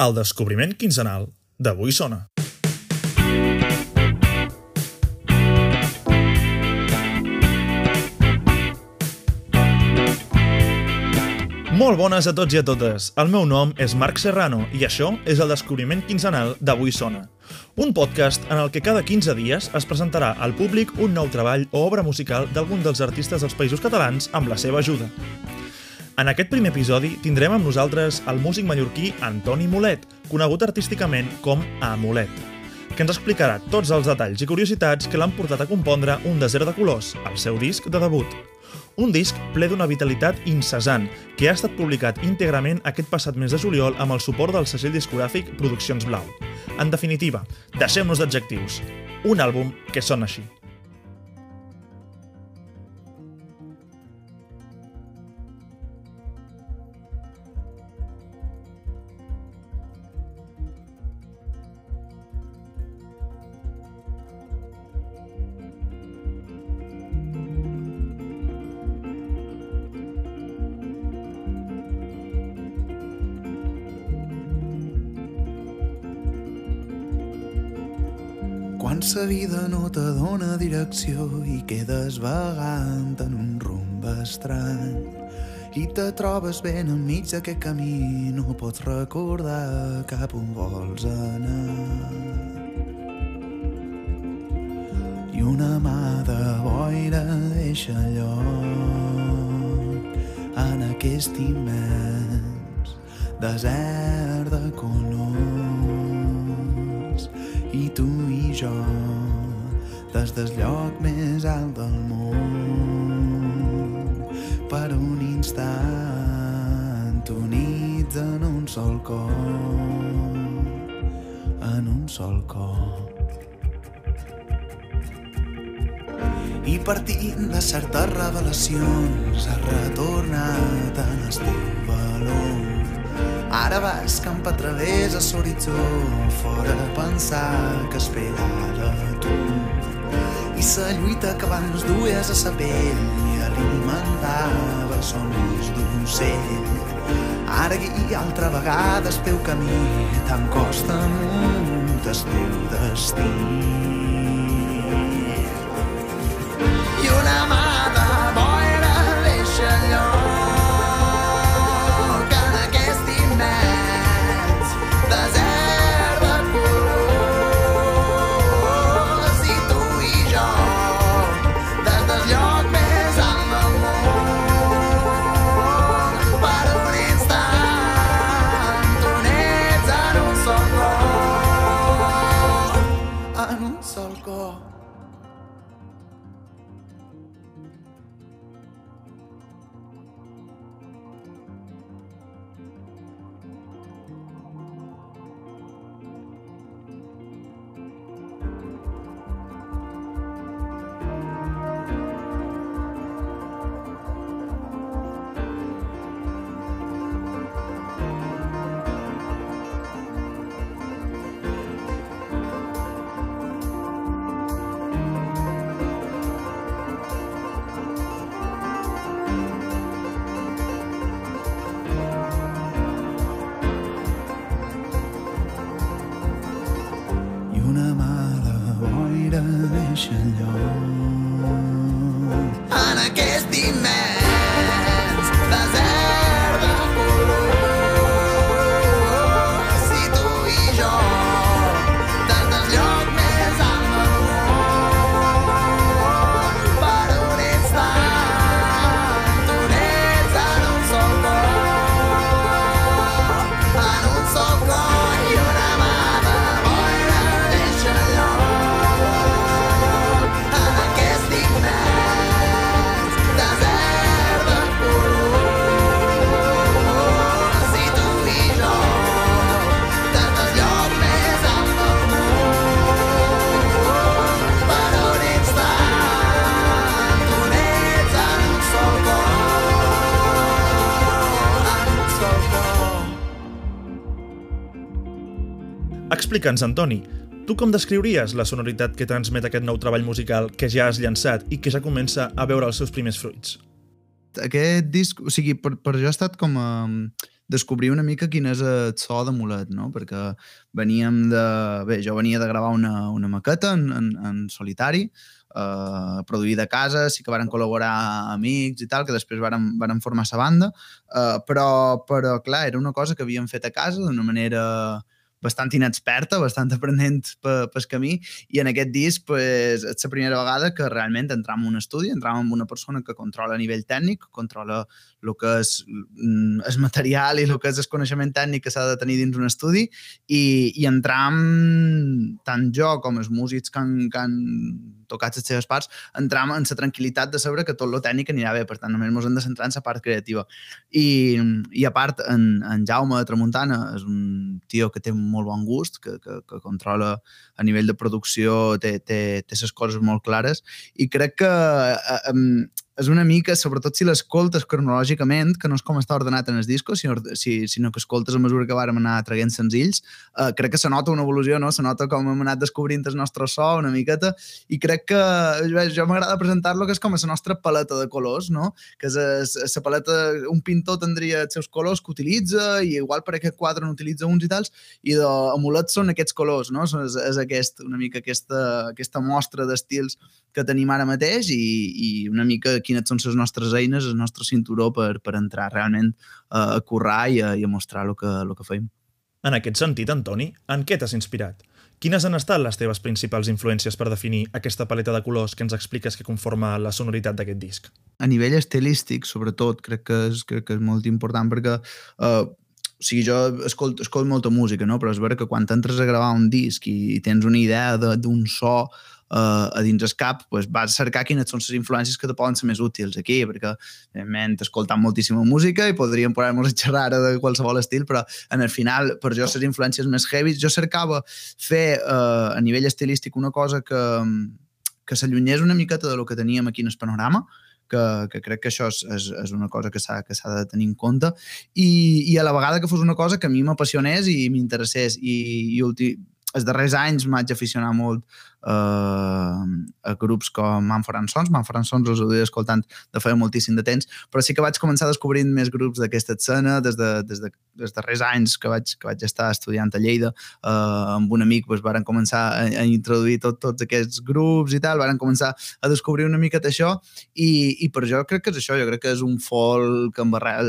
El descobriment quinzenal d'Avui Sona. Molt bones a tots i a totes. El meu nom és Marc Serrano i això és el descobriment quinzenal d'Avui Sona. Un podcast en el que cada 15 dies es presentarà al públic un nou treball o obra musical d'algun dels artistes dels països catalans amb la seva ajuda. En aquest primer episodi tindrem amb nosaltres el músic mallorquí Antoni Molet, conegut artísticament com Amulet, que ens explicarà tots els detalls i curiositats que l'han portat a compondre Un desert de colors, el seu disc de debut. Un disc ple d'una vitalitat incessant, que ha estat publicat íntegrament aquest passat mes de juliol amb el suport del segell discogràfic Produccions Blau. En definitiva, deixem-nos d'adjectius. Un àlbum que sona així. Quan sa vida no te dona direcció i quedes vagant en un rumb estrany i te trobes ben enmig d'aquest camí no pots recordar cap on vols anar. I una mà de boira deixa lloc en aquest immens desert de colors i tu i jo des del lloc més alt del món. Per un instant units en un sol cor en un sol cor. I partint de certes revelacions has retornat en el teu valor Ara vas camp a través a l'horitzó, fora pensar que esperava tu. I sa lluita que abans dues a sa pell i alimentava somnis d'ocell. Ara guia altra vegada el teu camí, tan costa amunt el teu destí. I una mà Explica'ns, Antoni, tu com descriuries la sonoritat que transmet aquest nou treball musical que ja has llançat i que ja comença a veure els seus primers fruits? aquest disc, o sigui, per, per jo ha estat com a, descobrir una mica quin és el so de Mulet, no? perquè veníem de... Bé, jo venia de gravar una, una maqueta en, en, en solitari, eh, produir de casa, sí que varen col·laborar amics i tal, que després varen, varen formar sa banda, eh, però, però clar, era una cosa que havíem fet a casa d'una manera bastant inexperta, bastant aprenent pel camí, i en aquest disc pues, és la primera vegada que realment entram en un estudi, entram amb una persona que controla a nivell tècnic, controla el que és mm, el material i el que és el coneixement tècnic que s'ha de tenir dins un estudi i, i entram tant jo com els músics que han, que han tocat les seves parts, entram en la tranquil·litat de saber que tot lo tècnic anirà bé, per tant només ens hem de centrar en la part creativa. I, i a part, en, en Jaume de Tramuntana és un tio que té molt bon gust, que, que, que controla a nivell de producció, té, té, té les coses molt clares i crec que eh, eh, és una mica, sobretot si l'escoltes cronològicament, que no és com està ordenat en els discos, sinó, si, sinó que escoltes a mesura que vàrem anar traient senzills, eh, crec que se nota una evolució, no? Se nota com hem anat descobrint el nostre so una miqueta, i crec que bé, jo m'agrada presentar-lo que és com la nostra paleta de colors, no? Que és la paleta, un pintor tindria els seus colors que utilitza, i igual per aquest quadre n'utilitza uns i tals, i de amulets són aquests colors, no? És, és aquest, una mica aquesta, aquesta mostra d'estils que tenim ara mateix i, i una mica quines són les nostres eines, el nostre cinturó per, per entrar realment a, a currar i a, i a mostrar el que, el que feim. En aquest sentit, Antoni, en què t'has inspirat? Quines han estat les teves principals influències per definir aquesta paleta de colors que ens expliques que conforma la sonoritat d'aquest disc? A nivell estilístic, sobretot, crec que és, crec que és molt important perquè eh, o sigui, jo escolto, escolto molta música, no? però és vera que quan entres a gravar un disc i tens una idea d'un so uh, a dins el cap, pues, vas cercar quines són les influències que te poden ser més útils aquí, perquè, evidentment, escoltant moltíssima música i podríem posar-nos a xerrar de qualsevol estil, però en el final, per jo, les influències més heavy, jo cercava fer uh, a nivell estilístic una cosa que, que s'allunyés una miqueta de lo que teníem aquí en el panorama, que, que crec que això és, és, és una cosa que s'ha de tenir en compte i, i a la vegada que fos una cosa que a mi m'apassionés i m'interessés i, i ulti, els darrers anys m'haig aficionat molt uh, a grups com Manfred Sons. Manfred Sons els he escoltant de feia moltíssim de temps, però sí que vaig començar descobrint més grups d'aquesta escena des, de, des de, dels darrers anys que vaig, que vaig estar estudiant a Lleida uh, amb un amic, doncs, varen començar a, a introduir tot, tots aquests grups i tal, varen començar a descobrir una mica això i, i per jo crec que és això, jo crec que és un folk amb arrel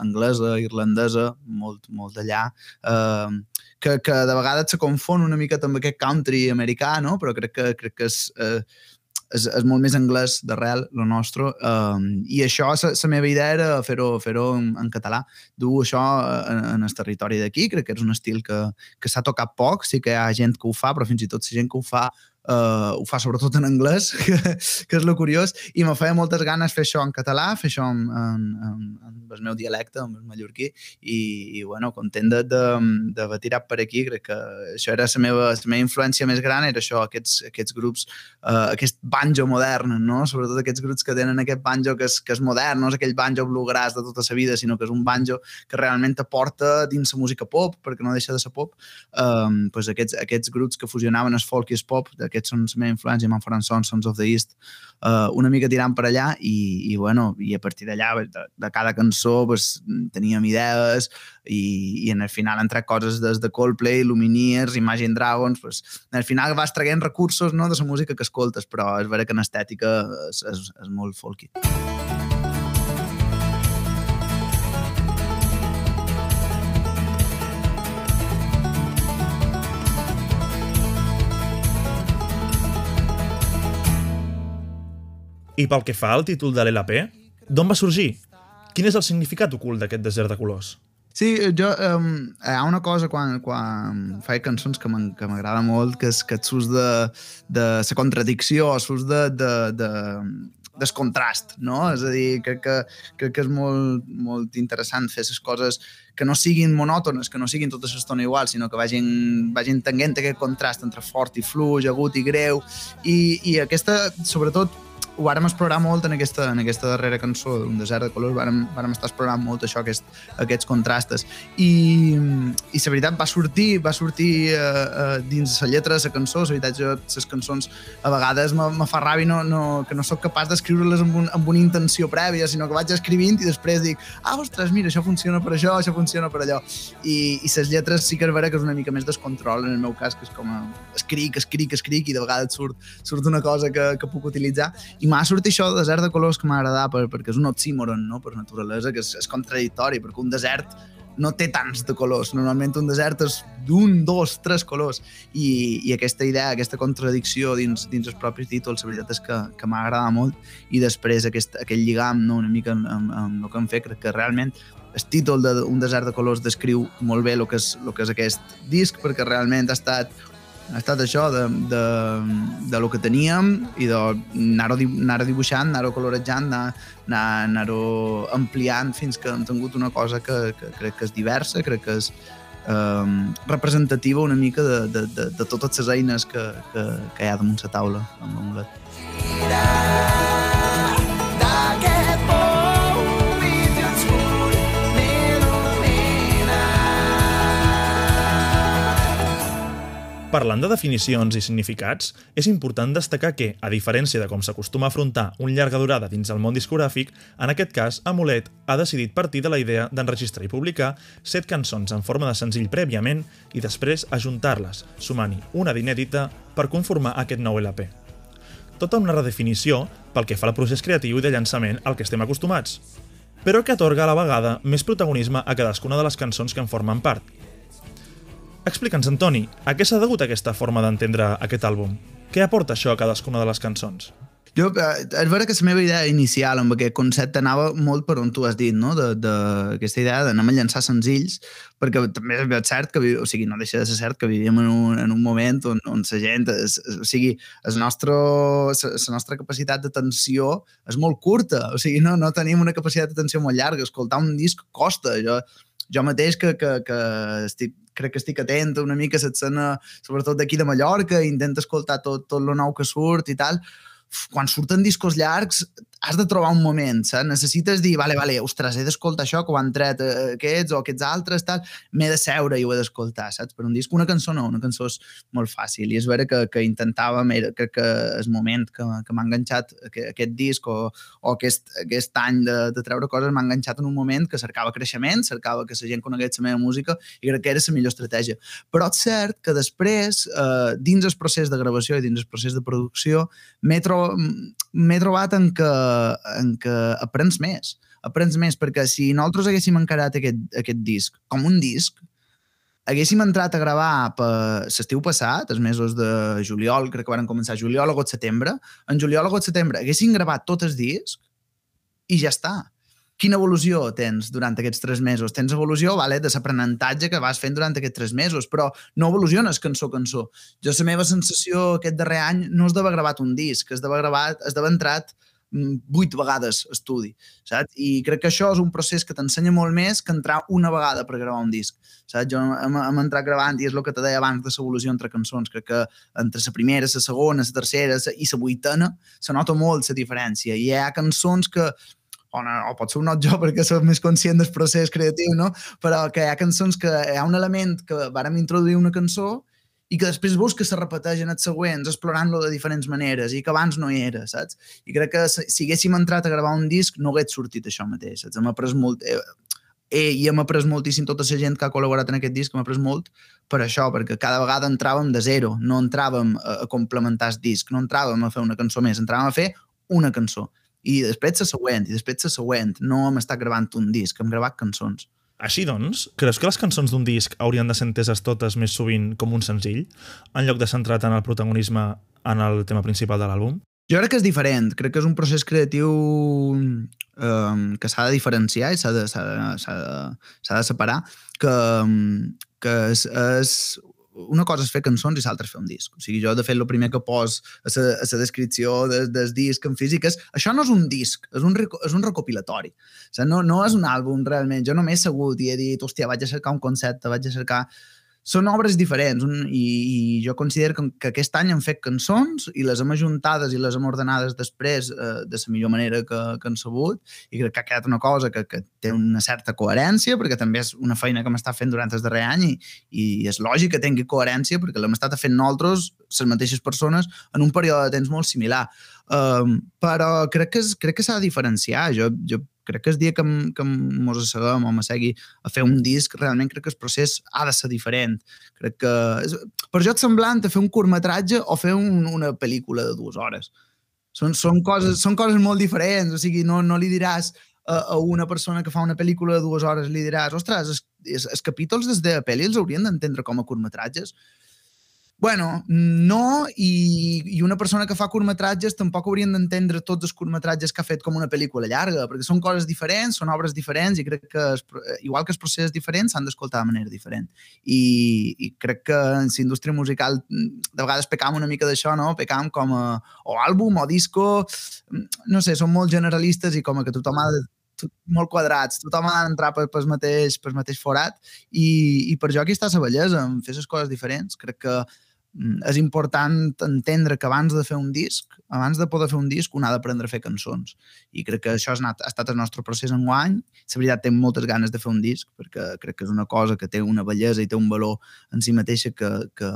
anglesa, irlandesa, molt, molt d'allà, uh, que, que de vegades se confon una mica amb aquest country americà, no? però crec que, crec que és, eh, és, és molt més anglès d'arrel, el nostre, um, i això, la meva idea era fer-ho fer, en, en català, dur això en, en el territori d'aquí, crec que és un estil que, que s'ha tocat poc, sí que hi ha gent que ho fa, però fins i tot la gent que ho fa uh, ho fa sobretot en anglès, que, que és lo curiós, i me feia moltes ganes fer això en català, fer això en, en, en, en el meu dialecte, en el mallorquí, i, i bueno, content de, de, de tirar per aquí, crec que això era la meva, la meva influència més gran, era això, aquests, aquests grups, uh, aquest banjo modern, no? sobretot aquests grups que tenen aquest banjo que és, que és modern, no és aquell banjo bluegrass de tota la vida, sinó que és un banjo que realment aporta dins la música pop, perquè no deixa de ser pop, um, pues aquests, aquests grups que fusionaven el folk i el pop, aquests són la meva influència, Manfred Sons, of the East, uh, una mica tirant per allà i, i, bueno, i a partir d'allà, de, de cada cançó, pues, teníem idees i, i en el final tret coses des de Coldplay, Lumineers, Imagine Dragons, pues, al final vas traient recursos no, de la música que escoltes, però és vera que en estètica és, és, és molt folky. I pel que fa al títol de l'LP, d'on va sorgir? Quin és el significat ocult d'aquest desert de colors? Sí, jo, um, hi ha una cosa quan, quan faig cançons que m'agrada molt, que és que sus de, de la contradicció, sus de, de, de, del contrast, no? És a dir, crec que, crec que és molt, molt interessant fer les coses que no siguin monòtones, que no siguin tota l'estona igual, sinó que vagin, vagin tenint aquest contrast entre fort i fluix, agut i greu, i, i aquesta, sobretot, ho vàrem explorar molt en aquesta, en aquesta darrera cançó, Un desert de colors, vàrem, vàrem estar explorant molt això, aquest, aquests contrastes. I, i la veritat va sortir, va sortir uh, uh, dins la lletra de la cançó, la veritat jo les cançons a vegades me fa ràbia no, no, que no sóc capaç d'escriure-les amb, un, amb una intenció prèvia, sinó que vaig escrivint i després dic, ah, ostres, mira, això funciona per això, això funciona per allò. I, i les lletres sí que és vera que és una mica més descontrol, en el meu cas, que és com a escric, escric, escric, i de vegades surt, surt una cosa que, que puc utilitzar. I m'ha sortit això de desert de colors que m'ha agradat per, perquè és un oxímoron, no? per naturalesa, que és, és contradictori, perquè un desert no té tants de colors. Normalment un desert és d'un, dos, tres colors. I, i aquesta idea, aquesta contradicció dins, dins els propis títols, la veritat és que, que m'ha agradat molt. I després aquest, aquest lligam no, una mica amb, amb, amb el que hem fet, crec que realment el títol d'un de desert de colors descriu molt bé el que és, el que és aquest disc, perquè realment ha estat ha estat això de, de, de lo que teníem i d'anar-ho anar dibuixant, anar-ho colorejant, anar-ho anar ampliant fins que hem tingut una cosa que, que crec que és diversa, crec que és um, representativa una mica de, de, de, de totes les eines que, que, que hi ha damunt la taula amb l'amulet. Parlant de definicions i significats, és important destacar que, a diferència de com s'acostuma a afrontar un llarga durada dins el món discogràfic, en aquest cas, Amulet ha decidit partir de la idea d'enregistrar i publicar set cançons en forma de senzill prèviament i després ajuntar-les, sumant-hi una d'inèdita per conformar aquest nou LP. Tota una redefinició pel que fa al procés creatiu i de llançament al que estem acostumats, però que atorga a la vegada més protagonisme a cadascuna de les cançons que en formen part, Explica'ns, Antoni, a què s'ha degut aquesta forma d'entendre aquest àlbum? Què aporta això a cadascuna de les cançons? Jo, eh, és vera que la meva idea inicial amb aquest concepte anava molt per on tu has dit, no? d'aquesta idea d'anar a llançar senzills, perquè també és cert que, o sigui, no deixa de ser cert que vivíem en un, en un moment on, on la gent, és, o sigui, el nostre, la nostra capacitat d'atenció és molt curta, o sigui, no, no tenim una capacitat d'atenció molt llarga, escoltar un disc costa, jo, jo mateix que, que, que estic crec que estic atent una mica a l'escena, sobretot d'aquí de Mallorca, intento escoltar tot, tot el nou que surt i tal, quan surten discos llargs has de trobar un moment, saps? Necessites dir, vale, vale, ostres, he d'escoltar això que ho han tret eh, aquests o aquests altres, tal, m'he de seure i ho he d'escoltar, saps? Per un disc, una cançó no, una cançó és molt fàcil i és vera que, que intentàvem, era, crec que és moment que, que m'ha enganxat aquest, aquest disc o, o aquest, aquest any de, de treure coses m'ha enganxat en un moment que cercava creixement, cercava que la gent conegués la meva música i crec que era la millor estratègia. Però és cert que després, eh, dins el procés de gravació i dins el procés de producció, m'he tro trobat en que en què aprens més. Aprens més, perquè si nosaltres haguéssim encarat aquest, aquest disc com un disc, haguéssim entrat a gravar per l'estiu passat, els mesos de juliol, crec que van començar juliol, agost, setembre, en juliol, agost, setembre, haguéssim gravat tot el disc i ja està. Quina evolució tens durant aquests tres mesos? Tens evolució vale, de l'aprenentatge que vas fent durant aquests tres mesos, però no evoluciones cançó a cançó. Jo la meva sensació aquest darrer any no és d'haver gravat un disc, és d'haver gravat, és d'haver entrat Mm, vuit vegades estudi, saps? I crec que això és un procés que t'ensenya molt més que entrar una vegada per gravar un disc, saps? Jo hem, hem entrat gravant i és el que te deia abans de l'evolució entre cançons. Crec que entre la primera, la segona, la tercera i la vuitena se nota molt la diferència. I hi ha cançons que o, no, o pot ser un not jo perquè soc més conscient del procés creatiu, no? però que hi ha cançons que hi ha un element que vàrem introduir una cançó i que després veus que se repeteix en els següents, explorant-lo de diferents maneres, i que abans no hi era, saps? I crec que si haguéssim entrat a gravar un disc no hagués sortit això mateix, saps? Hem après molt... Eh, eh, i hem après moltíssim tota la gent que ha col·laborat en aquest disc, hem après molt per això, perquè cada vegada entràvem de zero, no entràvem a, a complementar el disc, no entràvem a fer una cançó més, entràvem a fer una cançó. I després la següent, i després la següent. No hem estat gravant un disc, hem gravat cançons. Així doncs, creus que les cançons d'un disc haurien de ser enteses totes més sovint com un senzill, en lloc de centrat en el protagonisme en el tema principal de l'àlbum? Jo crec que és diferent, crec que és un procés creatiu um, que s'ha de diferenciar i s'ha de, de, de separar, que, que és, és una cosa és fer cançons i l'altra és fer un disc. O sigui, jo, de fet, el primer que pos a la descripció de, disc en físic és això no és un disc, és un, és un recopilatori. O sigui, no, no és un àlbum, realment. Jo no m'he segut i he dit, hòstia, vaig a cercar un concepte, vaig a cercar són obres diferents un, i, i jo considero que, que aquest any hem fet cançons i les hem ajuntades i les hem ordenades després eh, de la millor manera que, que han sabut i crec que ha quedat una cosa que, que té una certa coherència perquè també és una feina que hem estat fent durant el darrer any i, i és lògic que tingui coherència perquè l'hem estat fent nosaltres, les mateixes persones, en un període de temps molt similar. Um, però crec que, crec que s'ha de diferenciar. Jo, jo crec que el dia que, que mos asseguem o m'assegui a fer un disc, realment crec que el procés ha de ser diferent. Crec que... És, per jo és semblant a fer un curtmetratge o fer un, una pel·lícula de dues hores. Són, són, coses, són coses molt diferents, o sigui, no, no li diràs a, a una persona que fa una pel·lícula de dues hores, li diràs, ostres, els, els, capítols des de pel·li els haurien d'entendre com a curtmetratges. Bueno, no, i, i una persona que fa curtmetratges tampoc haurien d'entendre tots els curtmetratges que ha fet com una pel·lícula llarga, perquè són coses diferents, són obres diferents, i crec que, es, igual que els processos diferents, s'han d'escoltar de manera diferent. I, I crec que en la indústria musical de vegades pecam una mica d'això, no? Pecam com a o àlbum o disco, no sé, són molt generalistes i com a que tothom ha de molt quadrats, tothom ha d'entrar pel, pel, mateix, pel mateix forat i, i per jo aquí està la bellesa, fer les coses diferents. Crec que Mm, és important entendre que abans de fer un disc, abans de poder fer un disc, un ha d'aprendre a fer cançons. I crec que això ha estat el nostre procés en guany. La veritat, tinc moltes ganes de fer un disc, perquè crec que és una cosa que té una bellesa i té un valor en si mateixa que, que,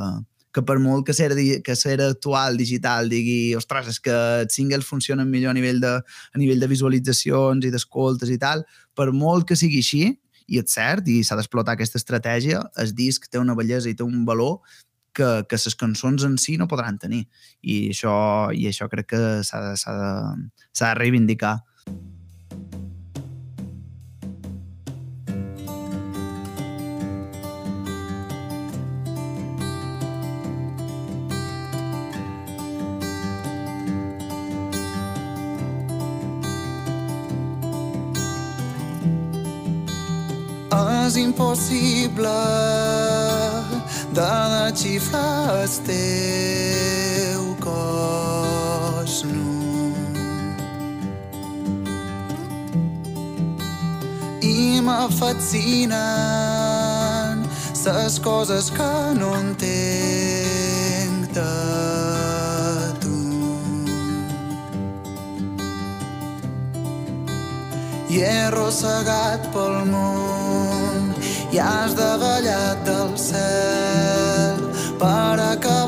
que per molt que ser, que ser actual digital digui, ostres, és que els singles funcionen millor a nivell de, a nivell de visualitzacions i d'escoltes i tal, per molt que sigui així, i és cert, i s'ha d'explotar aquesta estratègia, el disc té una bellesa i té un valor que, que les cançons en si no podran tenir. I això, i això crec que s'ha de, de, de reivindicar. És impossible de xifrar el teu cos nu. I me fascinen les coses que no entenc de tu. I he arrossegat pel món i has davallat del cel per acabar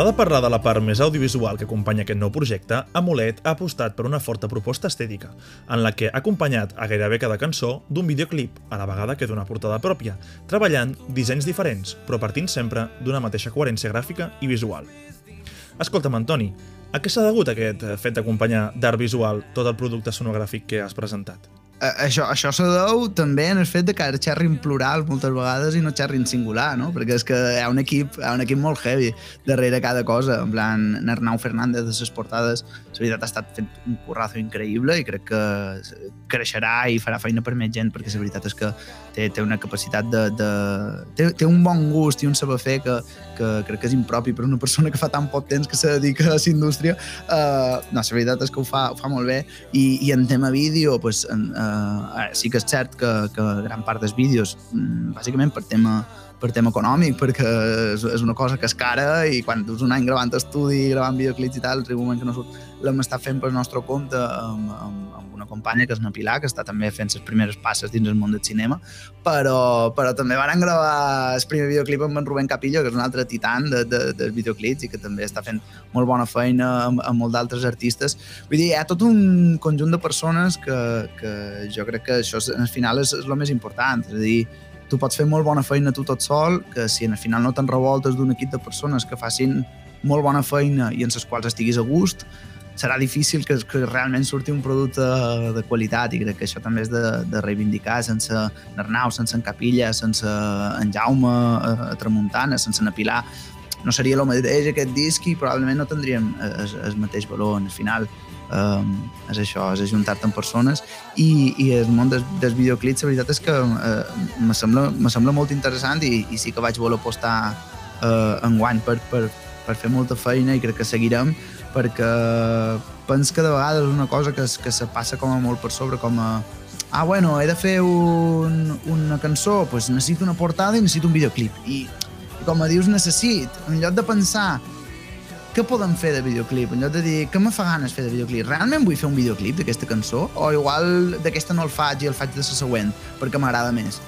l'hora de parlar de la part més audiovisual que acompanya aquest nou projecte, Amulet ha apostat per una forta proposta estètica, en la que ha acompanyat a gairebé cada cançó d'un videoclip, a la vegada que d'una portada pròpia, treballant dissenys diferents, però partint sempre d'una mateixa coherència gràfica i visual. Escolta'm, Antoni, a què s'ha degut aquest fet d'acompanyar d'art visual tot el producte sonogràfic que has presentat? Això, això se deu també en el fet de que ara xerrin plural moltes vegades i no xerrin singular, no? Perquè és que hi ha un equip, hi ha un equip molt heavy darrere cada cosa. En plan, Arnau Fernández de les portades, la veritat, ha estat fent un currazo increïble i crec que creixerà i farà feina per més gent perquè la veritat és que té, té una capacitat de... de té, té un bon gust i un saber fer que, que crec que és impropi per una persona que fa tan poc temps que se dedica a la indústria. Uh, no, la veritat és que ho fa, ho fa molt bé i, i en tema vídeo, pues, en, Uh, sí que és cert que, que gran part dels vídeos, mm, bàsicament per tema, per tema econòmic, perquè és, és una cosa que és cara i quan dus un any gravant estudi, gravant videoclips i tal, arriba un moment que no surt, l'hem estat fent pel nostre compte amb, amb, amb una companya que és na Pilar, que està també fent les primeres passes dins el món del cinema, però, però també van gravar el primer videoclip amb en Rubén Capillo, que és un altre titan de, de, dels videoclips i que també està fent molt bona feina amb, amb molt d'altres artistes. Vull dir, hi ha tot un conjunt de persones que, que jo crec que això al final és, és el més important, és a dir, tu pots fer molt bona feina tu tot sol, que si al final no te'n revoltes d'un equip de persones que facin molt bona feina i en les quals estiguis a gust, serà difícil que, que realment surti un producte de qualitat i crec que això també és de, de reivindicar sense Arnau, sense en Capilla, sense en Jaume a, a Tramuntana, sense en Pilar no seria el mateix aquest disc i probablement no tindríem el, el mateix valor. Al final um, és això, és ajuntar-te amb persones i, i el món dels, dels videoclips la veritat és que uh, me, sembla, me sembla molt interessant i, i sí que vaig voler apostar uh, en guany per, per, per fer molta feina i crec que seguirem perquè penso que de vegades és una cosa que, que se passa com a molt per sobre com a ah, bueno, he de fer un, una cançó, doncs pues necessito una portada i necessito un videoclip. I, i com a dius, necessit, en lloc de pensar què podem fer de videoclip? En lloc de dir, què me fa ganes fer de videoclip? Realment vull fer un videoclip d'aquesta cançó? O igual d'aquesta no el faig i el faig de la següent, perquè m'agrada més?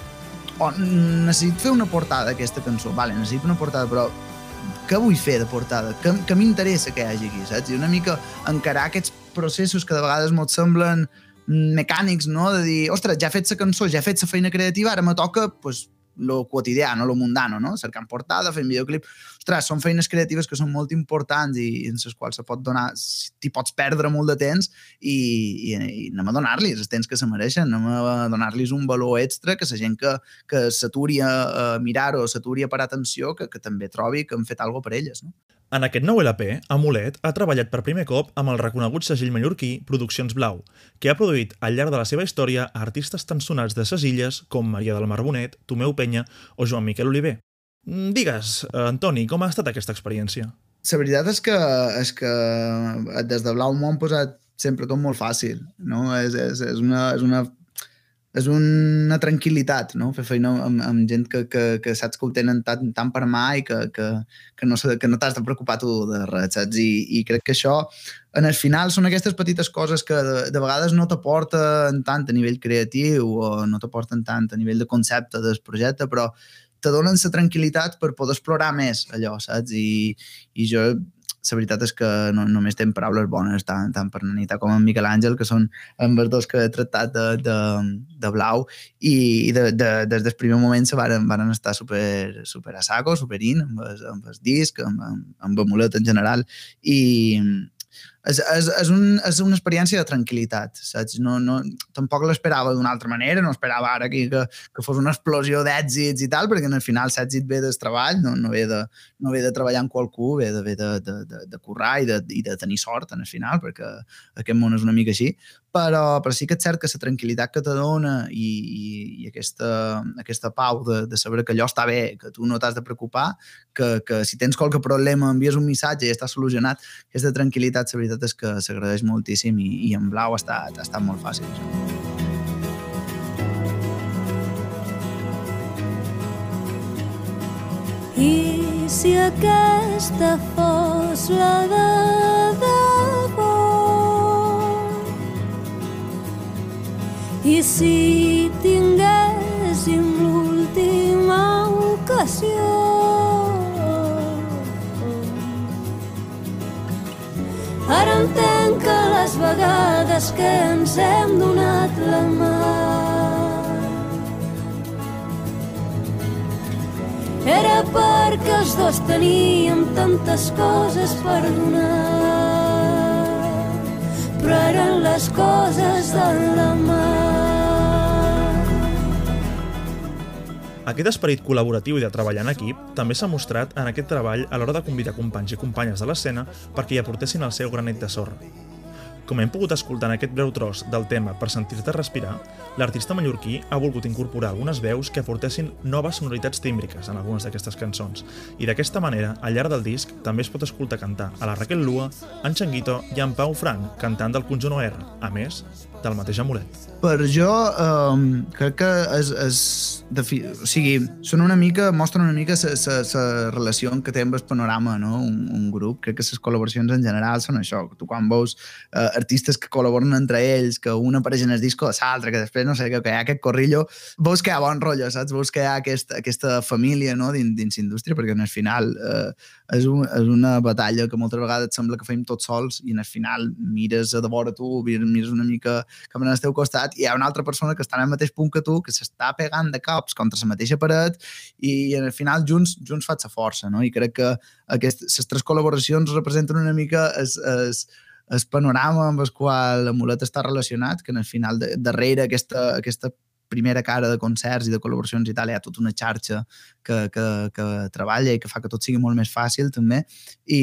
O necessito fer una portada d'aquesta cançó? Vale, necessito una portada, però què vull fer de portada? Què, què m'interessa que hi hagi aquí, saps? I una mica encarar aquests processos que de vegades molt semblen mecànics, no? De dir, ostres, ja he fet la cançó, ja he fet la feina creativa, ara me toca, pues, lo quotidià, no lo mundano, no? Cercant portada, fent videoclip. Ostres, són feines creatives que són molt importants i en les quals se pot donar, t'hi pots perdre molt de temps i, i, i anem a donar-los el temps que se mereixen, anem a donar-los un valor extra que la gent que, que s'aturi a, a mirar-ho, s'aturi a parar atenció, que, que també trobi que han fet alguna per elles, no? En aquest nou LP, Amulet ha treballat per primer cop amb el reconegut segell mallorquí Produccions Blau, que ha produït al llarg de la seva història artistes tan sonats de ses illes com Maria del Mar Bonet, Tomeu Penya o Joan Miquel Oliver. Mm, digues, Antoni, com ha estat aquesta experiència? La veritat és que, és que des de Blau m'ho han posat sempre tot molt fàcil, no? És, és, és, una, és una és una tranquil·litat, no? Fer feina amb, amb gent que, que, que saps que ho tenen tant, tant per mà i que, que, que no, que no t'has de preocupar tu de res, saps? I, I crec que això, en el final, són aquestes petites coses que de, de vegades no t'aporten tant a nivell creatiu o no t'aporten tant a nivell de concepte del projecte, però te donen la tranquil·litat per poder explorar més allò, saps? I, i jo la veritat és que no, només tenen paraules bones tant, tant per Nanita com en Miquel Àngel, que són amb els dos que he tractat de, de, de blau i, i de, de, des del primer moment se varen, varen estar super, super a saco, super in, amb amb el disc, amb, amb, amb en general i, és, és, és, un, és una experiència de tranquil·litat, saps? No, no, tampoc l'esperava d'una altra manera, no esperava ara que, que, que fos una explosió d'èxits i tal, perquè al final l'èxit ve del treball, no, no, ve de, no ve de treballar amb qualcú, ve de, ve de, de, de, de currar i de, i de tenir sort en el final, perquè aquest món és una mica així, però, però sí que és cert que la tranquil·litat que te dona i, i, i aquesta, aquesta pau de, de saber que allò està bé, que tu no t'has de preocupar, que, que si tens qualque problema envies un missatge i està solucionat, aquesta tranquil·litat, la veritat és que s'agradeix moltíssim i, i en blau ha estat, ha estat molt fàcil. I si aquesta fos la de debò i si tinguéssim l'última ocasió ara entenc que les vegades que ens hem donat la mà. Era perquè els dos teníem tantes coses per donar però eren les coses de la Aquest esperit col·laboratiu i de treballar en equip també s'ha mostrat en aquest treball a l'hora de convidar companys i companyes de l'escena perquè hi aportessin el seu granet de sorra. Com hem pogut escoltar en aquest breu tros del tema Per sentir-te respirar, l'artista mallorquí ha volgut incorporar algunes veus que aportessin noves sonoritats tímbriques en algunes d'aquestes cançons, i d'aquesta manera, al llarg del disc, també es pot escoltar cantar a la Raquel Lua, en Changuito i en Pau Frank, cantant del conjunt OR, a més del mateix amulet. Per jo, um, crec que és, és de fi... o sigui, són una mica, mostren una mica la relació que té amb el panorama, no? Un, un grup. Crec que les col·laboracions en general són això. Tu quan veus uh, artistes que col·laboren entre ells, que un apareix en el disco de l'altre, que després, no sé, que, que hi ha aquest corrillo, veus que hi ha bon rotllo, saps? Veus que hi ha aquest, aquesta família no? dins, dins indústria, perquè en el final uh, és, un, és una batalla que moltes vegades sembla que fem tots sols i el final mires a de vora tu, mires una mica cap al teu costat i hi ha una altra persona que està el mateix punt que tu, que s'està pegant de cops contra la mateixa paret i al final junts, junts fa la força, no? I crec que aquestes tres col·laboracions representen una mica es, es, el panorama amb el qual l'amulet està relacionat, que en el final de, darrere aquesta, aquesta primera cara de concerts i de col·laboracions i tal, hi ha tota una xarxa que, que, que treballa i que fa que tot sigui molt més fàcil també. I,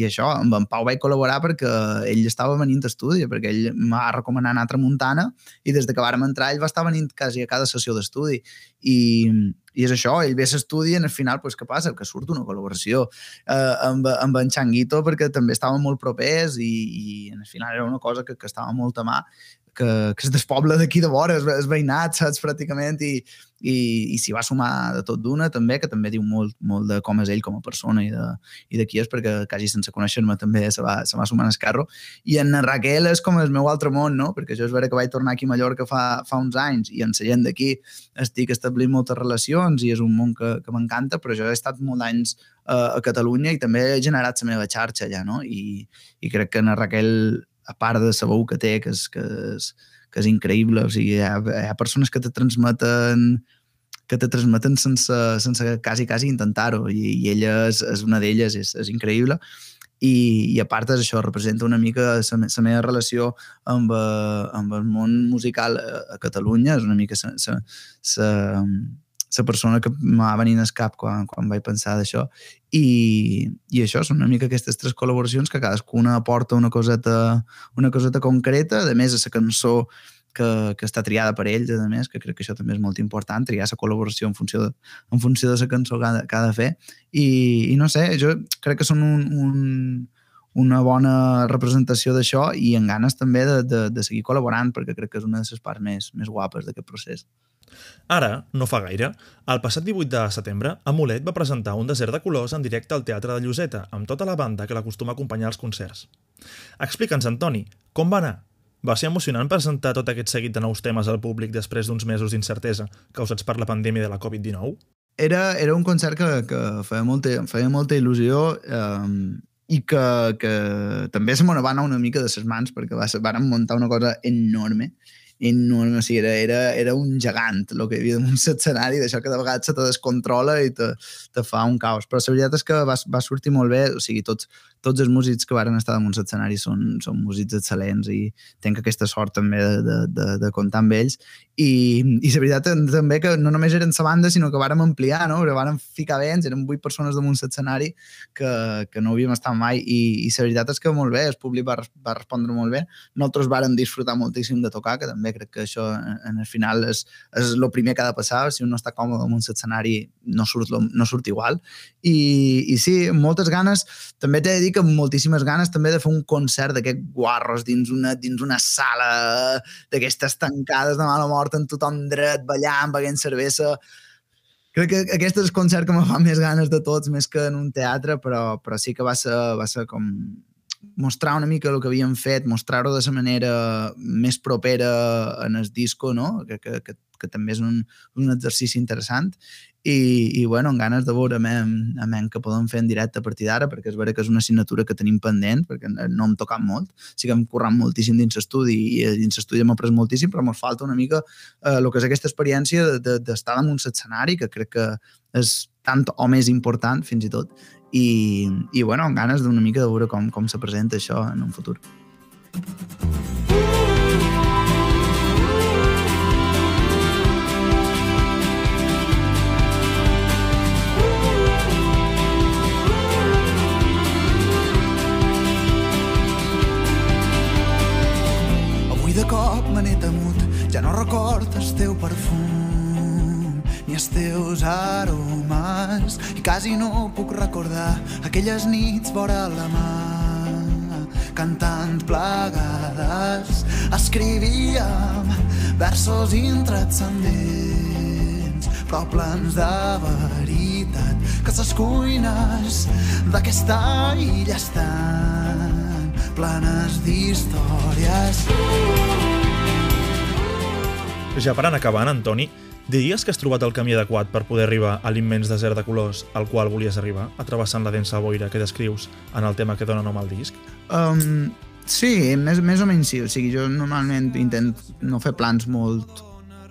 i això, amb en Pau vaig col·laborar perquè ell estava venint a estudi perquè ell m'ha recomanat anar a Tramuntana i des de que vàrem entrar ell va estar venint quasi a cada sessió d'estudi. I, i és això, ell ve a l'estudi i al final pues, què passa? Que surt una col·laboració eh, amb, amb en Changuito perquè també estàvem molt propers i, i al final era una cosa que, que estava molt a mà que, que és del poble d'aquí de vora, és, és veïnat, saps, pràcticament, i, i, i s'hi va sumar de tot d'una, també, que també diu molt, molt de com és ell com a persona i de, i de qui és, perquè quasi sense conèixer-me també se va, se va sumar en carro. I en Raquel és com el meu altre món, no? Perquè jo és vera que vaig tornar aquí a Mallorca fa, fa uns anys i en la gent d'aquí estic establint moltes relacions i és un món que, que m'encanta, però jo he estat molt anys uh, a Catalunya i també he generat la meva xarxa allà, no? I, i crec que en Raquel a part de la que té, que és, que és, que és increïble. O sigui, hi ha, hi ha persones que te transmeten que te transmeten sense, sense quasi, quasi intentar-ho i, i ella és, és una d'elles, és, és increïble i, i a part això representa una mica la meva relació amb, eh, amb el món musical a, a Catalunya, és una mica la la persona que m'ha venint al cap quan, quan vaig pensar d'això i, i això són una mica aquestes tres col·laboracions que cadascuna aporta una coseta, una coseta concreta, a més a la cançó que, que està triada per ells, a més, que crec que això també és molt important, triar la col·laboració en funció de, en funció de la cançó que ha, de, que ha de fer. I, I no sé, jo crec que són un, un, una bona representació d'això i en ganes també de, de, de seguir col·laborant, perquè crec que és una de les parts més, més guapes d'aquest procés. Ara, no fa gaire, el passat 18 de setembre, Amulet va presentar un desert de colors en directe al Teatre de Lloseta, amb tota la banda que l'acostuma a acompanyar als concerts. Explica'ns, Antoni, com va anar? Va ser emocionant presentar tot aquest seguit de nous temes al públic després d'uns mesos d'incertesa causats per la pandèmia de la Covid-19? Era, era un concert que, que feia, molta, feia molta il·lusió eh, i que, que també se m'ho va anar una mica de ses mans perquè va, van muntar una cosa enorme enorme, o sigui, era, era, era un gegant el que hi havia damunt l'escenari, d'això que de vegades se te descontrola i te, te fa un caos. Però la veritat és que va, va sortir molt bé, o sigui, tots, tots els músics que varen estar damunt l'escenari són, són músics excel·lents i tenc aquesta sort també de, de, de, de comptar amb ells. I, i la veritat també que no només eren la banda, sinó que vàrem ampliar, no? Però vàrem ficar vents, eren vuit persones damunt l'escenari que, que no havíem estat mai i, i la veritat és que molt bé, el públic va, va respondre molt bé. Nosaltres vàrem disfrutar moltíssim de tocar, que també crec que això en el final és, és el primer que ha de passar, si un no està còmode en un escenari no surt, no surt igual. I, I sí, moltes ganes, també t'he de dir que moltíssimes ganes també de fer un concert d'aquests guarros dins una, dins una sala d'aquestes tancades de mala mort en tothom dret, ballant, beguent cervesa, crec que aquest és el concert que me fa més ganes de tots, més que en un teatre, però, però sí que va ser, va ser com mostrar una mica el que havíem fet, mostrar-ho de la manera més propera en el disco, no? que, que, que, que també és un, un exercici interessant i, i bueno, amb ganes de veure amb, amb que podem fer en directe a partir d'ara, perquè és vera que és una assignatura que tenim pendent, perquè no hem tocat molt, sí que hem currat moltíssim dins l'estudi i dins l'estudi hem après moltíssim, però ens falta una mica eh, el que és aquesta experiència d'estar de, de, damunt l'escenari, que crec que és tant o més important, fins i tot, i, i bueno, amb ganes d'una mica de veure com, com se presenta això en un futur. Avui de cop me n'he temut, ja no recordes teu perfum els teus aromes. I quasi no puc recordar aquelles nits vora la mà cantant plegades escrivíem versos intranscendents però plans de veritat que ses cuines d'aquesta illa estan plenes d'històries. Ja per anar acabant, Antoni, Diries que has trobat el camí adequat per poder arribar a l'immens desert de colors al qual volies arribar, atrevessant la densa boira que descrius en el tema que dona nom al disc? Um, sí, més, més o menys sí. O sigui, jo normalment intento no fer plans molt,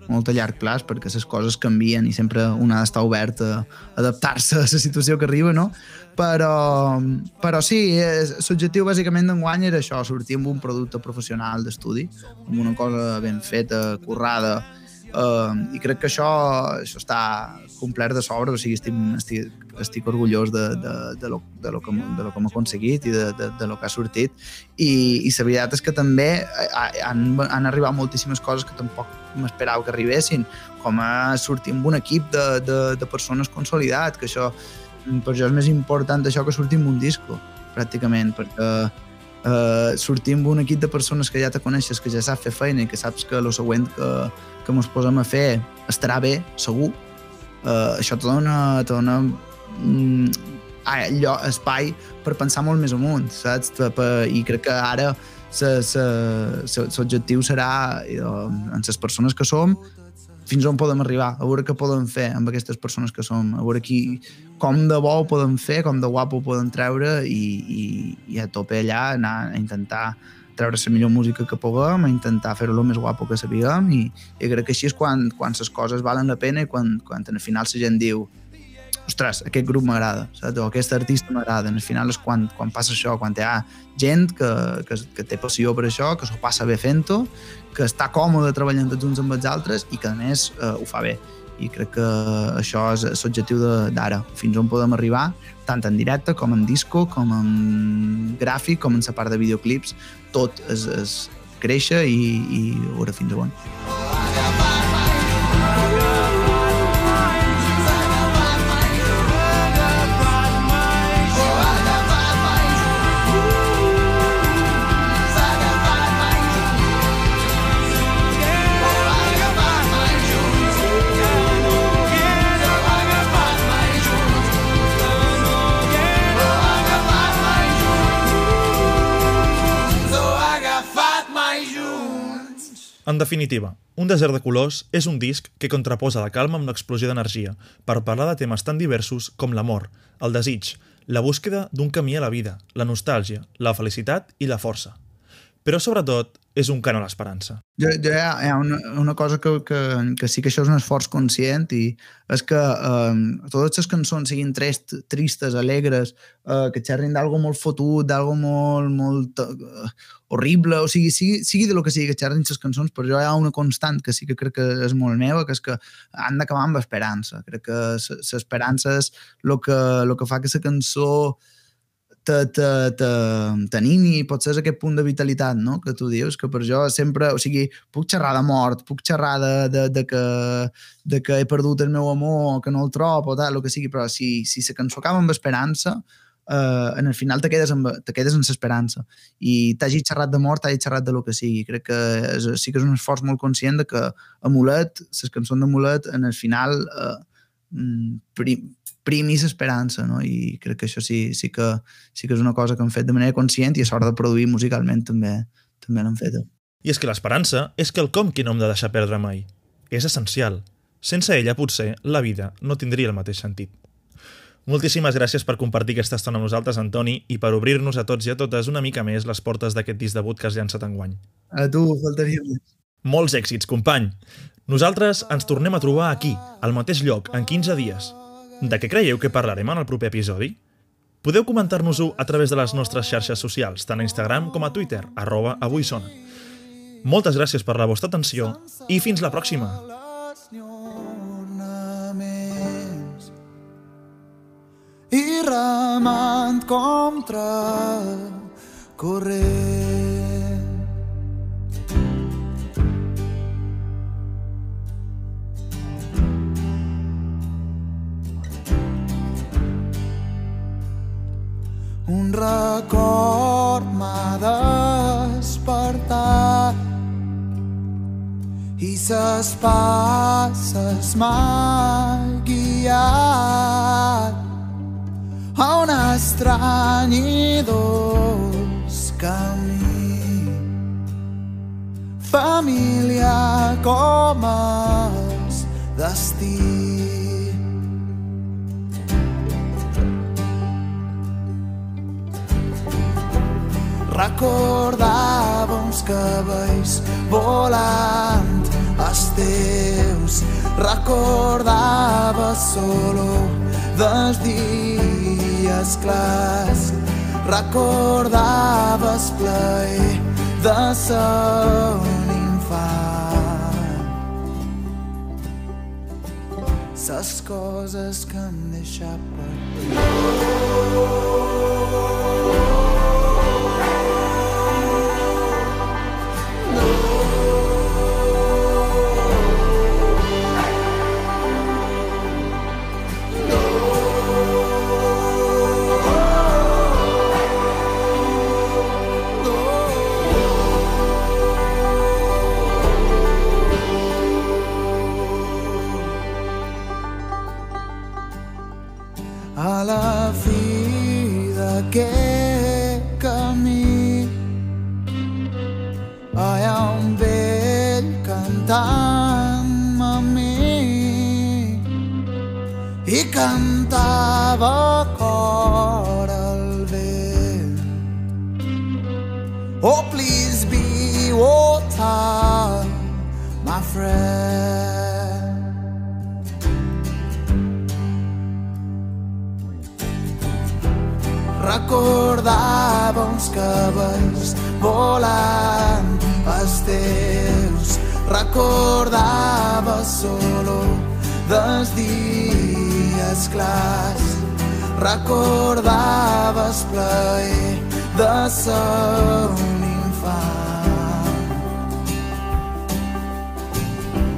molt a llarg plaç perquè les coses canvien i sempre un ha d'estar obert a adaptar-se a la situació que arriba, no? Però, però sí, l'objectiu bàsicament d'enguany era això, sortir amb un producte professional d'estudi, amb una cosa ben feta, currada, Uh, I crec que això, això està complet de sobre, o sigui, estic, estic, estic orgullós de, de, de, lo, de, lo que, de lo que hem aconseguit i de, de, de lo que ha sortit. I, i la veritat és que també han, han arribat moltíssimes coses que tampoc m'esperava que arribessin, com a sortir amb un equip de, de, de persones consolidat, que això per això és més important això que sortir amb un disco, pràcticament, perquè eh, sortir amb un equip de persones que ja te coneixes, que ja saps fer feina i que saps que el següent que, que ens posem a fer estarà bé, segur, eh, això te dona, te dona mm, allò, espai per pensar molt més amunt, saps? I crec que ara l'objectiu serà, eh, en les persones que som, fins on podem arribar, a veure què podem fer amb aquestes persones que som, a veure qui, com de bo ho podem fer, com de guapo ho podem treure i, i, i a tope allà anar a intentar treure la millor música que puguem, a intentar fer-ho el més guapo que sapiguem i, i crec que així és quan, quan les coses valen la pena i quan, quan al final la gent diu ostres, aquest grup m'agrada, o aquest artista m'agrada. Al final és quan, quan passa això, quan hi ha gent que, que, que té passió per això, que s'ho passa bé fent-ho, que està còmode treballant tots uns amb els altres i que a més eh, ho fa bé i crec que això és l'objectiu d'ara, fins on podem arribar, tant en directe com en disco, com en gràfic, com en la part de videoclips, tot és, és créixer i, i veure fins on. En definitiva, Un desert de colors és un disc que contraposa la calma amb l'explosió d'energia per parlar de temes tan diversos com l'amor, el desig, la búsqueda d'un camí a la vida, la nostàlgia, la felicitat i la força. Però sobretot és un cant a l'esperança. Jo, jo hi ha, hi ha una, una cosa que, que, que sí que això és un esforç conscient i és que eh, totes les cançons siguin trist, tristes, alegres, eh, que xerrin d'algo molt fotut, d'algo molt, molt uh, horrible, o sigui, sigui, sigui de lo que sigui que xerrin les cançons, però jo hi ha una constant que sí que crec que és molt meva, que és que han d'acabar amb esperança. Crec que l'esperança és el que, lo que fa que la cançó t'animi, potser és aquest punt de vitalitat no? que tu dius, que per jo sempre, o sigui, puc xerrar de mort, puc xerrar de, de, de, que, de que he perdut el meu amor, que no el trobo, o tal, el que sigui, però si, si la cançó acaba amb esperança, eh, en el final te quedes amb, te quedes amb l'esperança i t'hagi xerrat de mort, t'hagi xerrat de lo que sigui. Crec que és, sí que és un esforç molt conscient de que Amulet, les cançons d'Amulet, en el final eh, mm, prim, primis esperança, no? I crec que això sí, sí, que, sí que és una cosa que hem fet de manera conscient i a sort de produir musicalment també també l'hem fet. I és que l'esperança és quelcom que no hem de deixar perdre mai. És essencial. Sense ella, potser, la vida no tindria el mateix sentit. Moltíssimes gràcies per compartir aquesta estona amb nosaltres, Antoni, i per obrir-nos a tots i a totes una mica més les portes d'aquest disc debut que has llançat enguany. A tu, faltaria més. Molts èxits, company! Nosaltres ens tornem a trobar aquí, al mateix lloc, en 15 dies, de què creieu que parlarem en el proper episodi? Podeu comentar-nos-ho a través de les nostres xarxes socials, tant a Instagram com a Twitter, arroba avui sona. Moltes gràcies per la vostra atenció i fins la pròxima! I remant contra corrent Un record m'ha despertat. I ses passes m'ha guiat a un estrany i dolç camí. Família com els destí recordava uns cabells volant els teus. Recordava solo dels dies clars. Recordaves plaer de ser un infant. Ses coses que em deixa per a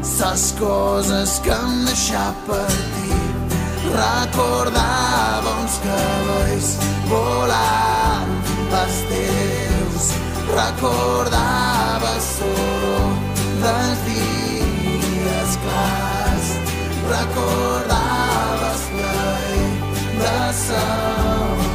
Ses coses que em deixat per ti recordava uns cabells volant els teus recordava solo dels dies clars. Recordaves plaer de ser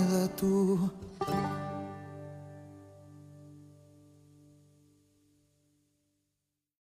de tu